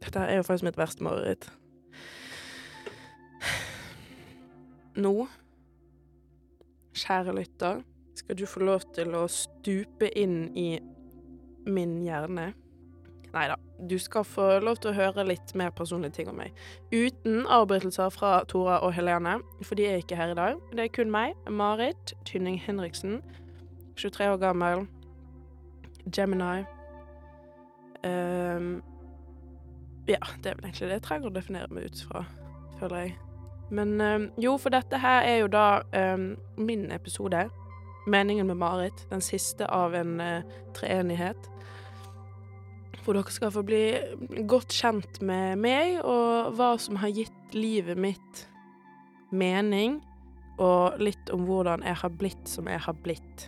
Dette er jo faktisk mitt verste mareritt. Nå, kjære lytter, skal du få lov til å stupe inn i min hjerne. Nei da, du skal få lov til å høre litt mer personlige ting om meg. Uten avbrytelser fra Tora og Helene, for de er ikke her i dag. Det er kun meg, Marit Tynning Henriksen, 23 år gammel, Gemini. Ehm, ja, det er vel egentlig det jeg trenger å definere meg ut fra, føler jeg. Men ehm, jo, for dette her er jo da ehm, min episode. Meningen med Marit. Den siste av en eh, treenighet. Hvor dere skal få bli godt kjent med meg og hva som har gitt livet mitt mening, og litt om hvordan jeg har blitt som jeg har blitt.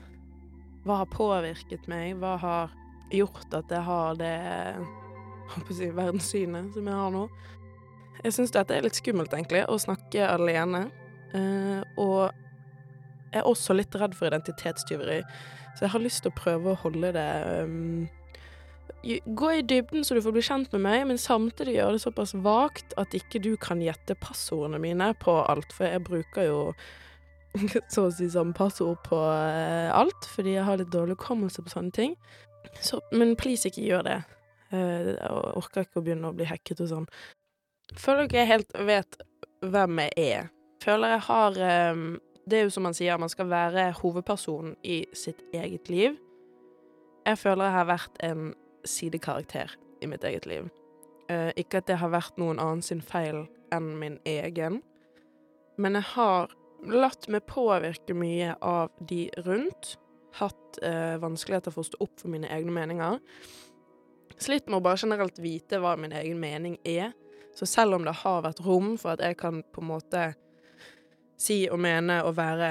Hva har påvirket meg? Hva har gjort at jeg har det si, verdenssynet som jeg har nå? Jeg syns dette er litt skummelt, egentlig, å snakke alene. Uh, og jeg er også litt redd for identitetstyveri, så jeg har lyst til å prøve å holde det um, Gå i dybden så du får bli kjent med meg, men samtidig gjøre det såpass vagt at ikke du kan gjette passordene mine på alt, for jeg bruker jo så å si som passord på eh, alt, fordi jeg har litt dårlig hukommelse på sånne ting. Så, men please, ikke gjør det. Eh, jeg orker ikke å begynne å bli hacket og sånn. Føler ikke jeg helt vet hvem jeg er. Føler jeg har eh, Det er jo som man sier, man skal være hovedpersonen i sitt eget liv. Jeg føler jeg har vært en sidekarakter i mitt eget liv. Eh, ikke at det har vært noen annen sin feil enn min egen, men jeg har latt meg påvirke mye av de rundt. Hatt eh, vanskeligheter for å stå opp for mine egne meninger. Slitt med å bare generelt vite hva min egen mening er. Så selv om det har vært rom for at jeg kan på en måte si og mene og være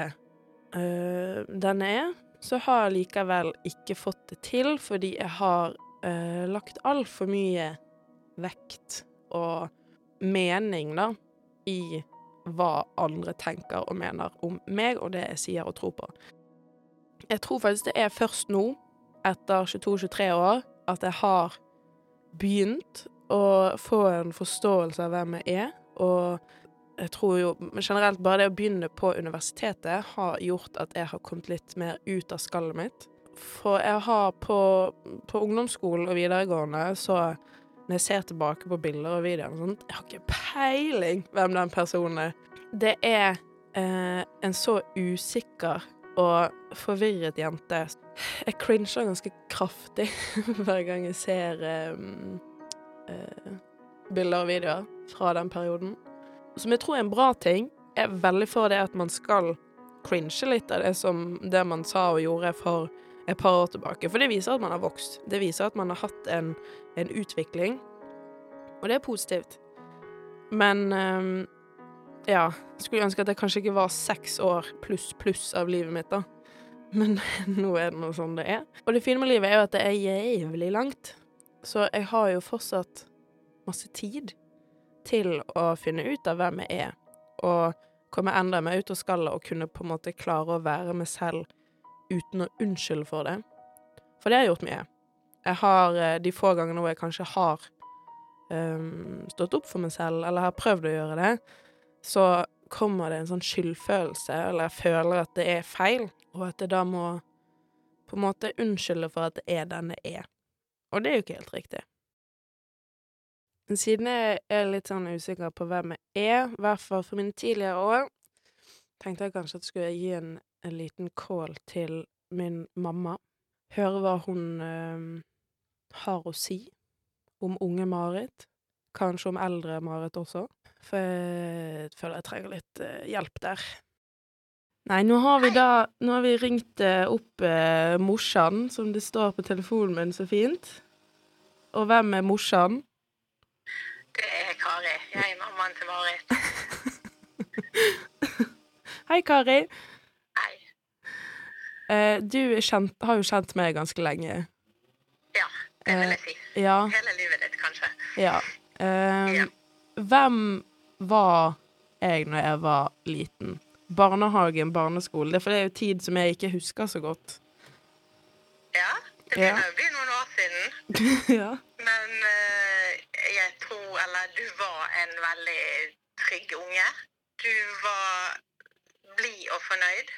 øh, den jeg er, så har jeg likevel ikke fått det til fordi jeg har øh, lagt altfor mye vekt og mening, da, i hva andre tenker og mener om meg og det jeg sier og tror på. Jeg tror faktisk det er først nå, etter 22-23 år, at jeg har begynt å få en forståelse av hvem jeg er, og jeg tror jo generelt bare det å begynne på universitetet har gjort at jeg har kommet litt mer ut av skallet mitt. For jeg har på, på ungdomsskolen og videregående så når jeg ser tilbake på bilder og videoer og jeg har ikke peiling hvem den personen er. Det er eh, en så usikker og forvirret jente. Jeg cringer ganske kraftig hver gang jeg ser um, uh, bilder og videoer fra den perioden. Som jeg tror er en bra ting. Jeg er veldig for det at man skal cringe litt av det som det man sa og gjorde for et par år tilbake. For det viser at man har vokst. Det viser at man har hatt en, en utvikling. Og det er positivt. Men um, ja. Skulle ønske at det kanskje ikke var seks år pluss pluss av livet mitt, da. Men nå er det noe sånn det er. Og det fine med livet er jo at det er jævlig langt. Så jeg har jo fortsatt masse tid til å finne ut av hvem jeg er, og komme enda mer ut av skallet og kunne på en måte klare å være meg selv uten å unnskylde for det. For det har gjort mye. Jeg har eh, de få gangene hvor jeg kanskje har um, stått opp for meg selv, eller har prøvd å gjøre det, så kommer det en sånn skyldfølelse, eller jeg føler at det er feil, og at jeg da må på en måte unnskylde for at det er den det er. Og det er jo ikke helt riktig. Men siden jeg er litt sånn usikker på hvem jeg er, i hvert fall for mine tidligere år, tenkte jeg kanskje at jeg skulle gi en, en liten call til min mamma. Høre hva hun øh, har å si om unge Marit. Kanskje om eldre Marit også. For jeg føler jeg trenger litt øh, hjelp der. Nei, nå har vi da Nå har vi ringt øh, opp øh, morsan, som det står på telefonen min så fint. Og hvem er morsan? Det er Kari. Jeg er mammaen til Marit. Hei, Kari. Hei. Eh, du er kjent, har jo kjent meg ganske lenge. Ja, det vil jeg si. Ja. Hele livet ditt, kanskje. ja. Eh, Ja. Hvem var jeg når jeg var liten? Barnehagen, barneskole. Det for det er jo tid som jeg ikke husker så godt. Ja, det begynner å bli noen år siden. ja. Men uh, jeg tror eller du var en veldig trygg unge. Du var blid og fornøyd.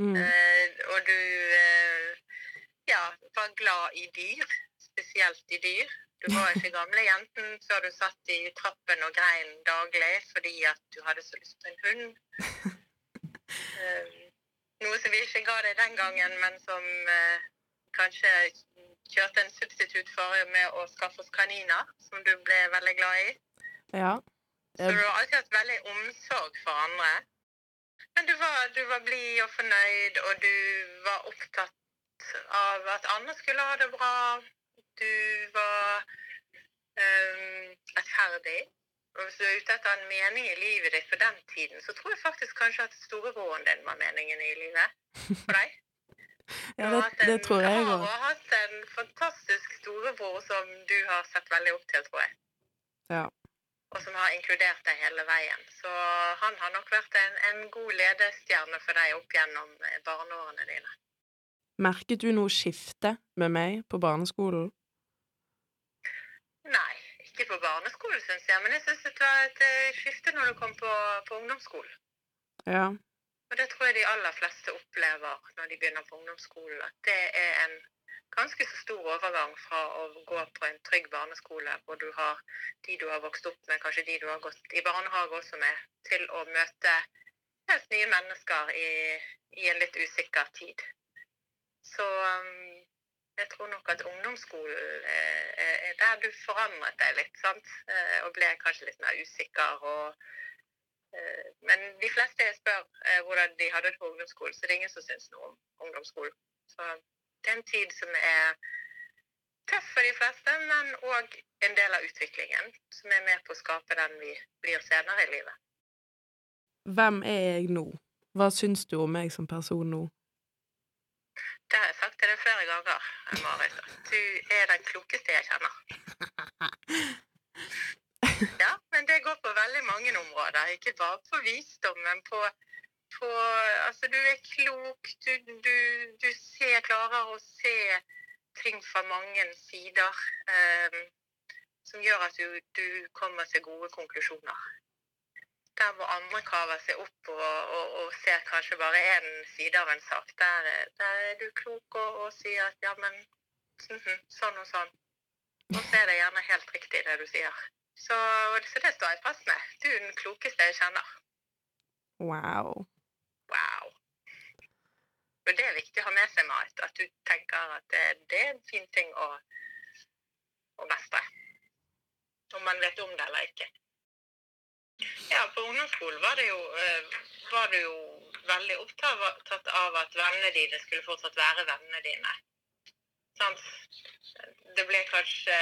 Mm. Uh, og du uh, ja, var glad i dyr, spesielt i dyr. Du var ikke gamle jenten før du satt i trappen og grein daglig fordi at du hadde så lyst på en hund. Eh, noe som vi ikke ga deg den gangen, men som eh, kanskje kjørte en substitutt for med å skaffe oss kaniner, som du ble veldig glad i. Ja. Så du har alltid hatt veldig omsorg for andre. Men du var, du var blid og fornøyd, og du var opptatt av at andre skulle ha det bra. Du var um, rettferdig. Og hvis du er ute etter en mening i livet ditt for den tiden, så tror jeg faktisk kanskje at storebroren din var meningen i livet for deg. Ja, det, en- det tror jeg òg. Du har hatt en fantastisk storebror som du har sett veldig opp til, tror jeg. Ja. Og som har inkludert deg hele veien. Så han har nok vært en, en god ledestjerne for deg opp gjennom eh, barneårene dine. Merket du noe skifte med meg på barneskolen? Nei, ikke på barneskolen, syns jeg. Men jeg syns det var et eh, skifte når du kom på, på ungdomsskolen. Ja. Og det tror jeg de aller fleste opplever når de begynner på ungdomsskolen. At det er en ganske så stor overgang fra å gå på en trygg barneskole, hvor du har de du har vokst opp med, kanskje de du har gått i barnehage også med, til å møte helt nye mennesker i, i en litt usikker tid. Så um, jeg tror nok at ungdomsskolen eh, er der du forandret deg litt, sant? Eh, Og ble kanskje litt mer usikker og Eh, Men de fleste jeg spør eh, hvordan de hadde det på ungdomsskolen, så det er ingen som syns noe om ungdomsskolen. Så det er en tid som er tøff for de fleste, men òg en del av utviklingen. Som er med på å skape den vi blir senere i livet. Hvem er jeg nå? Hva syns du om meg som person nå? Det har jeg sagt til deg flere ganger, Marit. at Du er den klokeste jeg kjenner. Ja, men det går på veldig mange områder. Ikke bare på visdom, men på, på Altså, du er klok. Du, du, du ser, klarer å se ting fra mange sider. Um, som gjør at du, du kommer til gode konklusjoner. Der hvor andre kaver seg opp og, og, og ser kanskje bare én side av en sak, der, der er du klok og, og sier at ja, men mhm, sånn og sånn. Og så er det gjerne helt riktig det du sier. Så, så det står jeg fast med. Du er den klokeste jeg kjenner. Wow. Wow. Og det er viktig å ha med seg, Marit. At du tenker at det, det er en fin ting å, å mestre. Om man vet om det eller ikke. Ja, på ungdomsskolen var, det jo, eh, var du jo veldig opptatt av at vennene dine skulle fortsatt være vennene dine. Sant? Det ble kanskje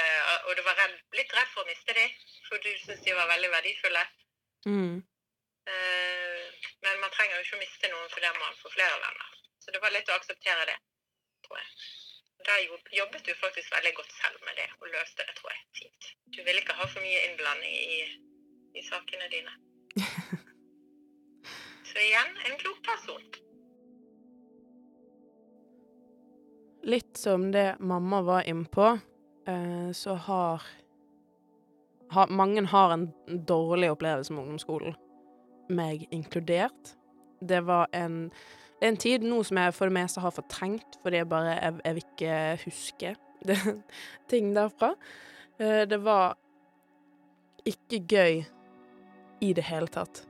Og du var redd, litt redd for å miste dem, for du syntes de var veldig verdifulle. Mm. Eh, Men man trenger jo ikke å miste noen fordi man får flere venner. Så det var litt å akseptere det, tror jeg. Da jobbet du faktisk veldig godt selv med det, og løste det, tror jeg, fint. Du ville ikke ha for mye innblanding i, i sakene dine. Så igjen, en klok person. Litt som det mamma var innpå, eh, så har, har Mange har en dårlig opplevelse med ungdomsskolen, meg inkludert. Det var en, det er en tid nå som jeg for det meste har fortrengt, fordi jeg bare Jeg, jeg vil ikke huske det, ting derfra. Eh, det var ikke gøy i det hele tatt.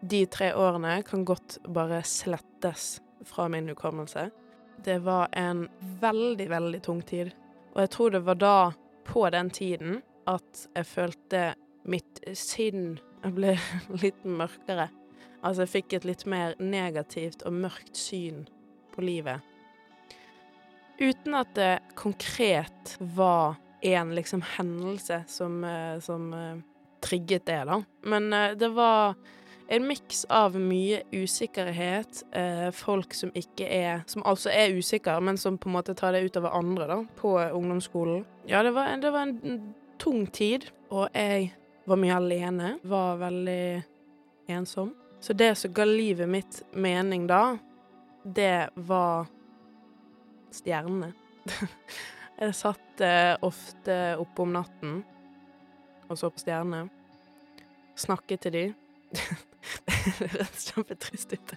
De tre årene kan godt bare slettes fra min hukommelse. Det var en veldig, veldig tung tid. Og jeg tror det var da, på den tiden, at jeg følte mitt sinn ble litt mørkere. Altså jeg fikk et litt mer negativt og mørkt syn på livet. Uten at det konkret var en liksom hendelse som, eh, som eh, trigget det, da. Men eh, det var en miks av mye usikkerhet, eh, folk som ikke er Som altså er usikre, men som på en måte tar det utover andre, da, på ungdomsskolen. Ja, det var, det var en tung tid, og jeg var mye alene. Var veldig ensom. Så det som ga livet mitt mening da, det var stjernene. jeg satt eh, ofte oppe om natten og så på stjernene. Snakket til de. det høres kjempetrist ut.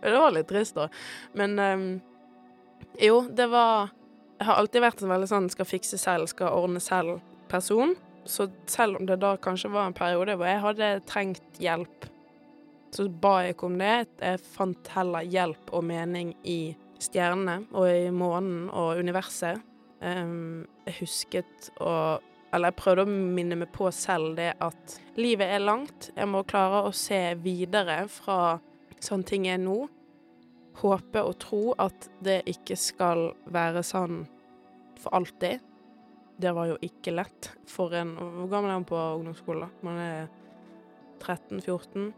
Det var litt trist, da. Men um, jo, det var Jeg har alltid vært en veldig sånn skal fikse selv, skal ordne selv-person. Så selv om det da kanskje var en periode hvor jeg hadde trengt hjelp, så ba jeg ikke om det. Jeg fant heller hjelp og mening i stjernene og i månen og universet. Um, jeg husket å Eller jeg prøvde å minne meg på selv det at livet er langt. Jeg må klare å se videre fra sånn ting er nå. Håpe og tro at det ikke skal være sånn for alltid. Det var jo ikke lett for en Hvor gammel er man på ungdomsskolen? Man er 13-14?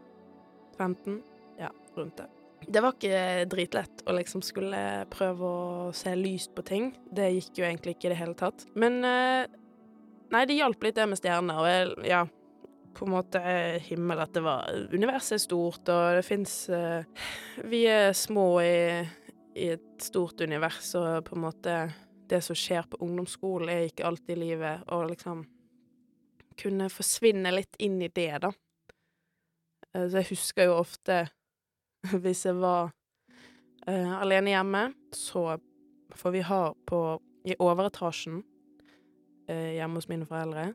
15? Ja, rundt det. Det var ikke dritlett å liksom skulle prøve å se lyst på ting. Det gikk jo egentlig ikke i det hele tatt. Men eh, Nei, det hjalp litt det med stjerner, og jeg, ja På en måte himmel at det var Universet er stort, og det fins uh, Vi er små i, i, et stort univers, og på en måte Det som skjer på ungdomsskolen, er ikke alltid livet, og liksom Kunne forsvinne litt inn i det, da. Uh, så jeg husker jo ofte hvis jeg var uh, alene hjemme, så For vi har på I overetasjen hjemme hos mine foreldre,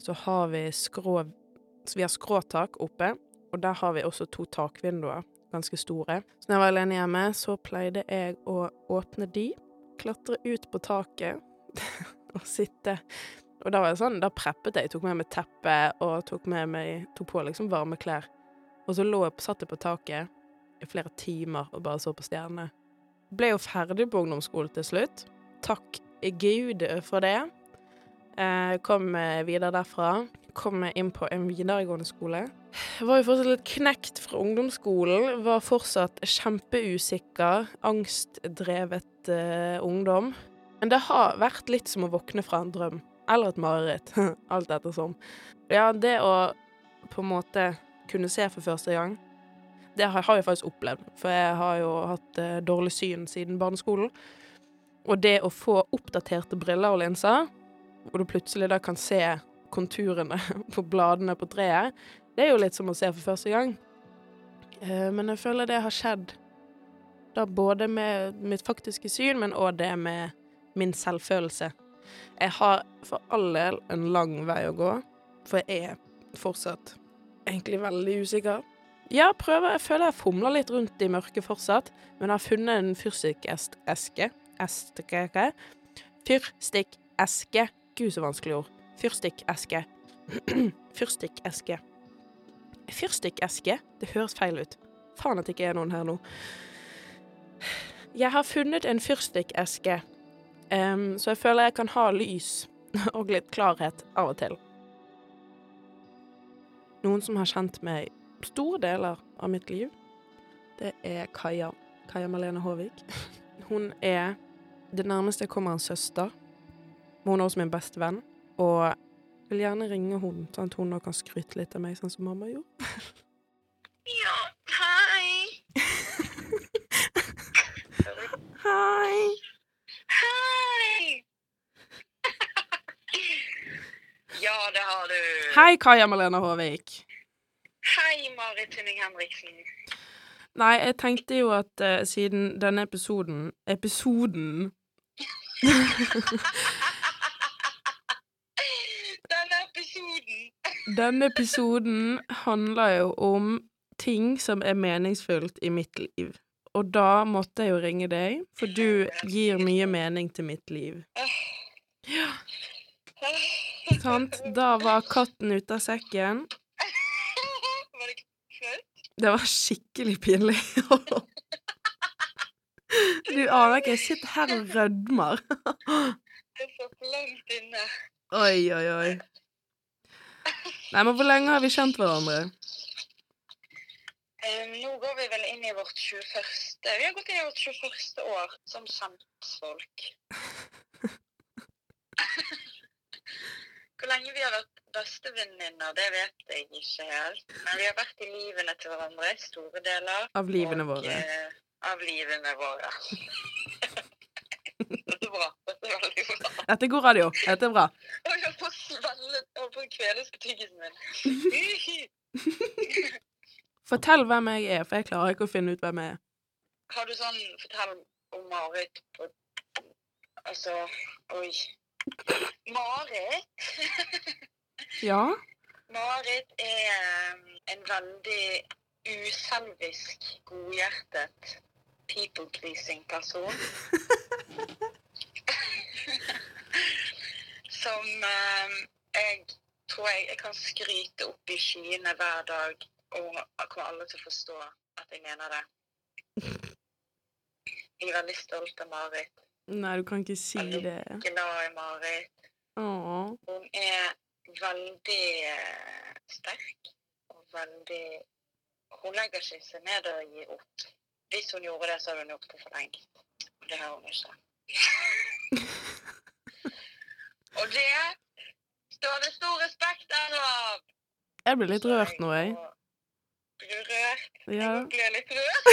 så har vi skrå vi har skråtak oppe, og der har vi også to takvinduer, ganske store. Så når jeg var alene hjemme, så pleide jeg å åpne de, klatre ut på taket og sitte Og da var det sånn, da preppet jeg. Tok med meg teppe og tok med meg Tok på liksom varme klær. Og så lå jeg, satt jeg på taket i flere timer og bare så på stjernene. Ble jo ferdig på ungdomsskolen til slutt. Takk Gud for det. Eh, kom videre derfra. Kom inn på en videregående skole. Var jo fortsatt litt knekt fra ungdomsskolen. Var fortsatt kjempeusikker, angstdrevet uh, ungdom. Men det har vært litt som å våkne fra en drøm. Eller et mareritt. Alt ettersom. Ja, det å på en måte kunne se for første gang det har, jeg faktisk opplevd, for jeg har jo hatt eh, dårlig syn siden barneskolen. Og det å få oppdaterte briller og linser, hvor du plutselig da kan se konturene på bladene på treet, det er jo litt som å se for første gang. Eh, men jeg føler det har skjedd da både med mitt faktiske syn, men òg det med min selvfølelse. Jeg har for all del en lang vei å gå, for jeg er fortsatt egentlig veldig usikker. Ja, prøver. Jeg føler jeg fomler litt rundt i mørket fortsatt, men har funnet en fyrstikkeske. Eske Fyrstikkeske. Gud, så vanskelig ord. Fyrstikkeske. Fyrstikkeske. Fyrstikkeske? Det høres feil ut. Faen at det ikke er noen her nå. Jeg har funnet en fyrstikkeske, um, så jeg føler jeg kan ha lys og litt klarhet av og til. Noen som har kjent meg store deler av mitt liv, det er Kaja. Kaja Malene Håvik. Hun er det nærmeste jeg kommer en søster. Hun er også min beste venn. Og jeg vil gjerne ringe hun, sånn at hun nå kan skryte litt av meg, sånn som mamma gjorde. Ja, hei. Hei! Hei! ja, det har du. Hei, Kaja Malene Håvik. Hei, Marit Tynning Henriksen. Nei, jeg tenkte jo at uh, siden denne episoden Episoden Denne episoden. Denne episoden handler jo om ting som er meningsfullt i mitt liv. Og da måtte jeg jo ringe deg, for du gir mye mening til mitt liv. Ja, sant? Da var katten ute av sekken. Var det flaut? Det var skikkelig pinlig. Du aner ikke, jeg sitter her og rødmer. Det er så langt inne. Oi, oi, oi. Nei, men hvor lenge har vi kjent hverandre? Um, nå går vi vel inn i vårt 21. Vi har gått inn i vårt 21. år som kjentfolk. Hvor lenge vi har vært bestevenninner, det vet jeg ikke helt. Men vi har vært i livene til hverandre, store deler. Av livene og, våre. Uh, av livene våre. Dette er bra. Dette er veldig bra. Dette er god radio. Dette er bra. Jeg holdt på å Svelge Holdt på å min. Fortell hvem jeg er, for jeg klarer ikke å finne ut hvem jeg er. Har du sånn Fortell om Marit på Altså Oi. Marit? Ja? Marit er um, en veldig uselvisk, godhjertet, people-pleasing person. Som um, tror jeg, jeg kan skryte opp i skyene hver dag, og kommer alle til å forstå at jeg mener det. Jeg er veldig stolt av Marit. Nei, du kan ikke si det. Jeg er Glad i Marit. Åh. Hun er veldig eh, sterk og veldig Hun legger ikke seg ned og gir opp. Hvis hun gjorde det, så hadde hun gjort det for lenge. Og det har hun ikke. og det står det stor respekt av. Jeg blir litt rørt nå, jeg. Blir du rørt? Ja. Jeg blir litt rørt.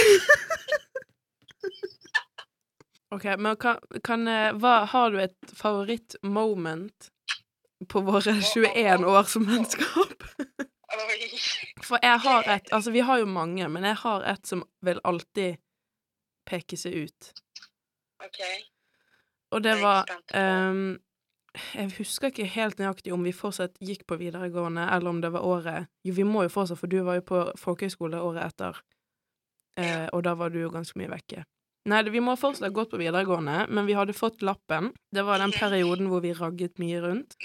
OK, men kan, kan eh, hva, Har du et favorittmoment på våre 21 år som vennskap? For jeg har et Altså, vi har jo mange, men jeg har et som vil alltid peke seg ut. OK. Og det var ehm, Jeg husker ikke helt nøyaktig om vi fortsatt gikk på videregående, eller om det var året Jo, vi må jo fortsatt, for du var jo på folkehøyskole året etter, eh, og da var du jo ganske mye vekke. Nei, vi må fortsatt ha gått på videregående, men vi hadde fått lappen. Det var den perioden hvor vi ragget mye rundt.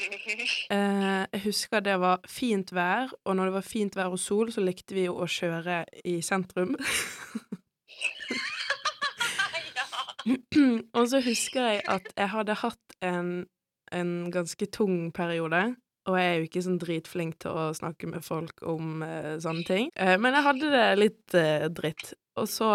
Eh, jeg husker det var fint vær, og når det var fint vær og sol, så likte vi jo å kjøre i sentrum. og så husker jeg at jeg hadde hatt en, en ganske tung periode. Og jeg er jo ikke sånn dritflink til å snakke med folk om uh, sånne ting. Uh, men jeg hadde det litt uh, dritt. Og så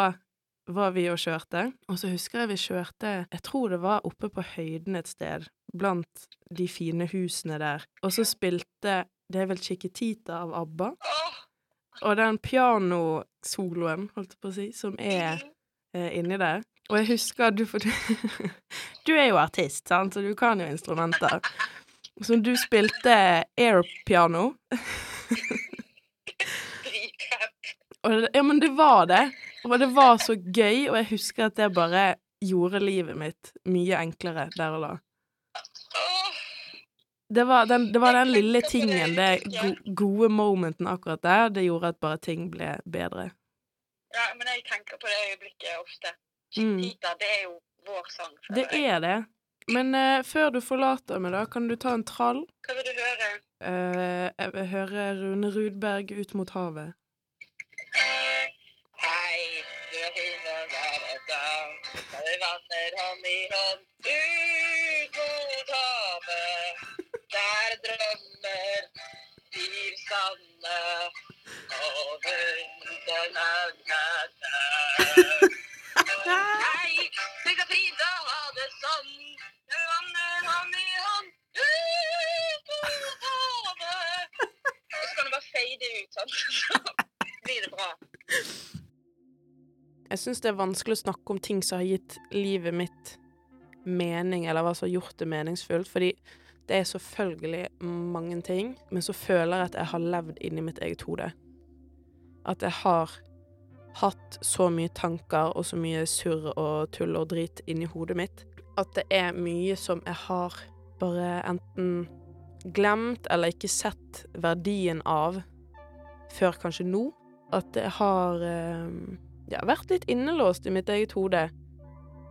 var vi og kjørte, og så husker jeg vi kjørte Jeg tror det var oppe på høyden et sted, blant de fine husene der. Og så spilte Det er vel Chiquitita av ABBA. Og den pianosoloen, holdt jeg på å si, som er inni der. Og jeg husker du for Du er jo artist, sant, så du kan jo instrumenter. Så du spilte airpiano. Det, ja, men det var det. Og det var så gøy, og jeg husker at det bare gjorde livet mitt mye enklere der og da. Det var den, det var den lille tingen, det gode momenten akkurat der, det gjorde at bare ting ble bedre. Ja, men jeg tenker på det øyeblikket ofte. Mm. Det er jo vår sang. Det er det. Men uh, før du forlater meg, da, kan du ta en trall? Hva vil du høre? Uh, jeg vil høre Rune Rudberg ut mot havet. Hei, du er fine hver dag. Vi vandrer hånd i hånd ut mot havet. Der drømmer blir sanne over den lange Hei, det går fint å ha det sånn. Vi hånd i hånd mot havet. Og så kan du bare fade ut, sånn. Så blir det bra. Jeg syns det er vanskelig å snakke om ting som har gitt livet mitt mening, eller hva som har gjort det meningsfullt, fordi det er selvfølgelig mange ting, men så føler jeg at jeg har levd inni mitt eget hode. At jeg har hatt så mye tanker og så mye surr og tull og drit inni hodet mitt, at det er mye som jeg har bare enten glemt eller ikke sett verdien av før kanskje nå. At jeg har eh, ja, vært litt innelåst i mitt eget hode.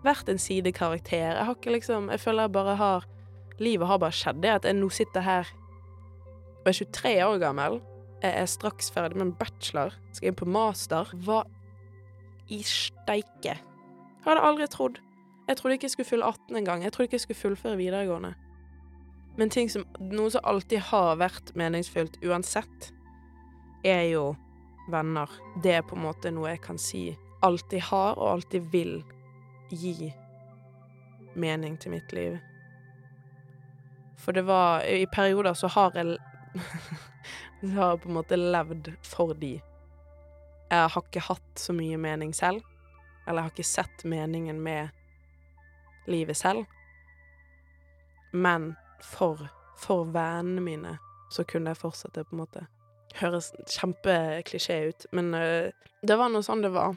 Vært en sidekarakter. Jeg har ikke liksom Jeg føler jeg bare har Livet har bare skjedd. Det at jeg nå sitter her og er 23 år gammel. Jeg er straks ferdig med en bachelor. Skal inn på master. Hva i steike? Jeg Hadde aldri trodd. Jeg trodde ikke jeg skulle fylle 18 engang. Jeg trodde ikke jeg skulle fullføre videregående. Men ting som Noe som alltid har vært meningsfylt uansett, er jo venner. Det er på en måte noe jeg kan si alltid har, og alltid vil gi mening til mitt liv. For det var I perioder så har jeg Så har jeg på en måte levd for de. Jeg har ikke hatt så mye mening selv. Eller jeg har ikke sett meningen med livet selv. Men for for vennene mine, så kunne jeg fortsette, på en måte. Høres kjempeklisjé ut, men øh, det var nå sånn det var.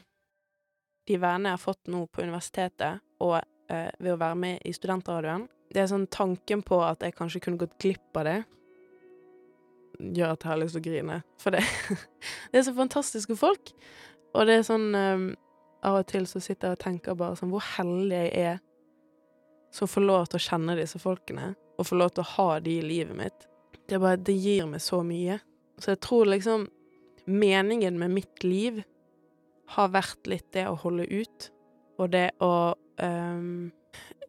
De vennene jeg har fått nå på universitetet, og øh, ved å være med i studentradioen Det er sånn tanken på at jeg kanskje kunne gått glipp av det, gjør at jeg har lyst til å grine. For det, det er så fantastiske folk. Og det er sånn um, Av og til så sitter jeg og tenker bare sånn Hvor heldig jeg er som får lov til å kjenne disse folkene, og får lov til å ha de i livet mitt. Det bare Det gir meg så mye. Så jeg tror liksom meningen med mitt liv har vært litt det å holde ut, og det å um,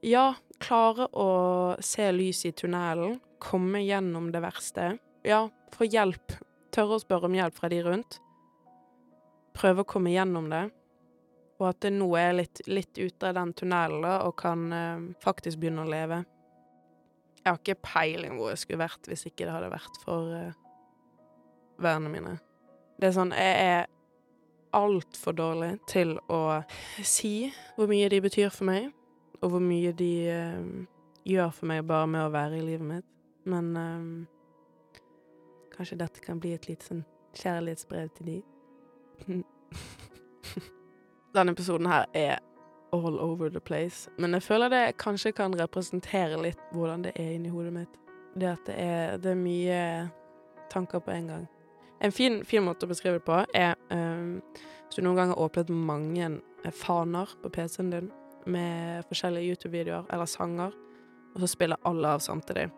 Ja, klare å se lys i tunnelen, komme gjennom det verste. Ja, få hjelp. Tørre å spørre om hjelp fra de rundt. Prøve å komme gjennom det. Og at det nå er litt, litt ute av den tunnelen og kan eh, faktisk begynne å leve. Jeg har ikke peiling hvor jeg skulle vært hvis ikke det hadde vært for eh, vennene mine. Det er sånn Jeg er altfor dårlig til å si hvor mye de betyr for meg, og hvor mye de eh, gjør for meg bare med å være i livet mitt. Men eh, kanskje dette kan bli et lite sånn kjærlighetsbrev til de. Denne episoden her er all over the place. Men jeg føler det kanskje kan representere litt hvordan det er inni hodet mitt. Det at det er, det er mye tanker på en gang. En fin, fin måte å beskrive det på er um, hvis du noen gang har åpnet mange eh, faner på PC-en din med forskjellige YouTube-videoer eller sanger, og så spiller alle av samtidig.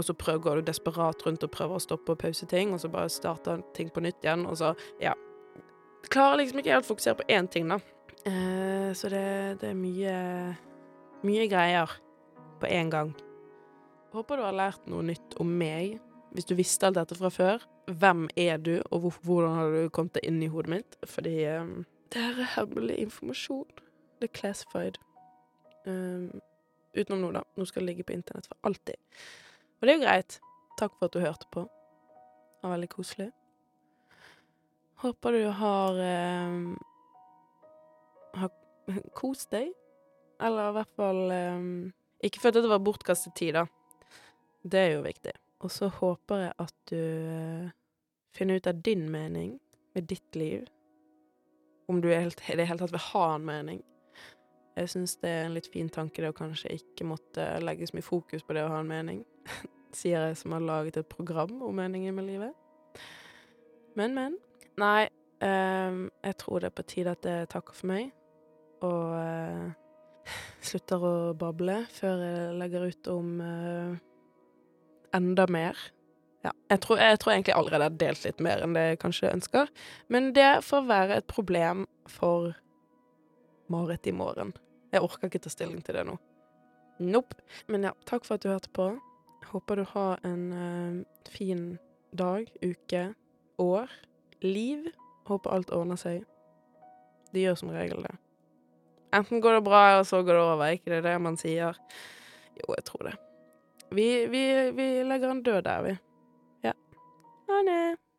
Og så prøver, går du desperat rundt og prøver å stoppe og pause ting, og så bare starter ting på nytt igjen, og så Ja klarer liksom ikke helt å fokusere på én ting, da. Uh, så det, det, er mye mye greier på én gang. Håper du har lært noe nytt om meg. Hvis du visste alt dette fra før, hvem er du, og hvor, hvordan har du kommet deg inn i hodet mitt? Fordi um, det her er hemmelig informasjon. Det er classified. Um, utenom nå, da. Nå skal det ligge på internett for alltid. Og det er jo greit. Takk for at du hørte på. Det var veldig koselig. Håper du har eh, har kost deg. Eller i hvert fall eh, Ikke følt at det var bortkastet tid, da. Det er jo viktig. Og så håper jeg at du eh, finner ut av din mening med ditt liv. Om du i det hele tatt vil ha en mening. Jeg syns det er en litt fin tanke det å kanskje ikke måtte legge så mye fokus på det å ha en mening. Sier jeg som har laget et program om meningen med livet. Men, men. Nei, um, jeg tror det er på tide at jeg takker for meg, og uh, slutter å bable før jeg legger ut om uh, enda mer. Ja, jeg tror, jeg tror egentlig allerede jeg har delt litt mer enn det jeg kanskje ønsker, men det får være et problem for Marit i morgen. Jeg orker ikke ta stilling til det nå. Nope. Men ja, takk for at du hørte på. Håper du har en uh, fin dag, uke, år liv. Håper alt ordner seg. Det gjør som regel det. Enten går det bra, eller så går det over. ikke det er det man sier? Jo, jeg tror det. Vi, vi, vi legger en død der, vi. Ja. Ha det.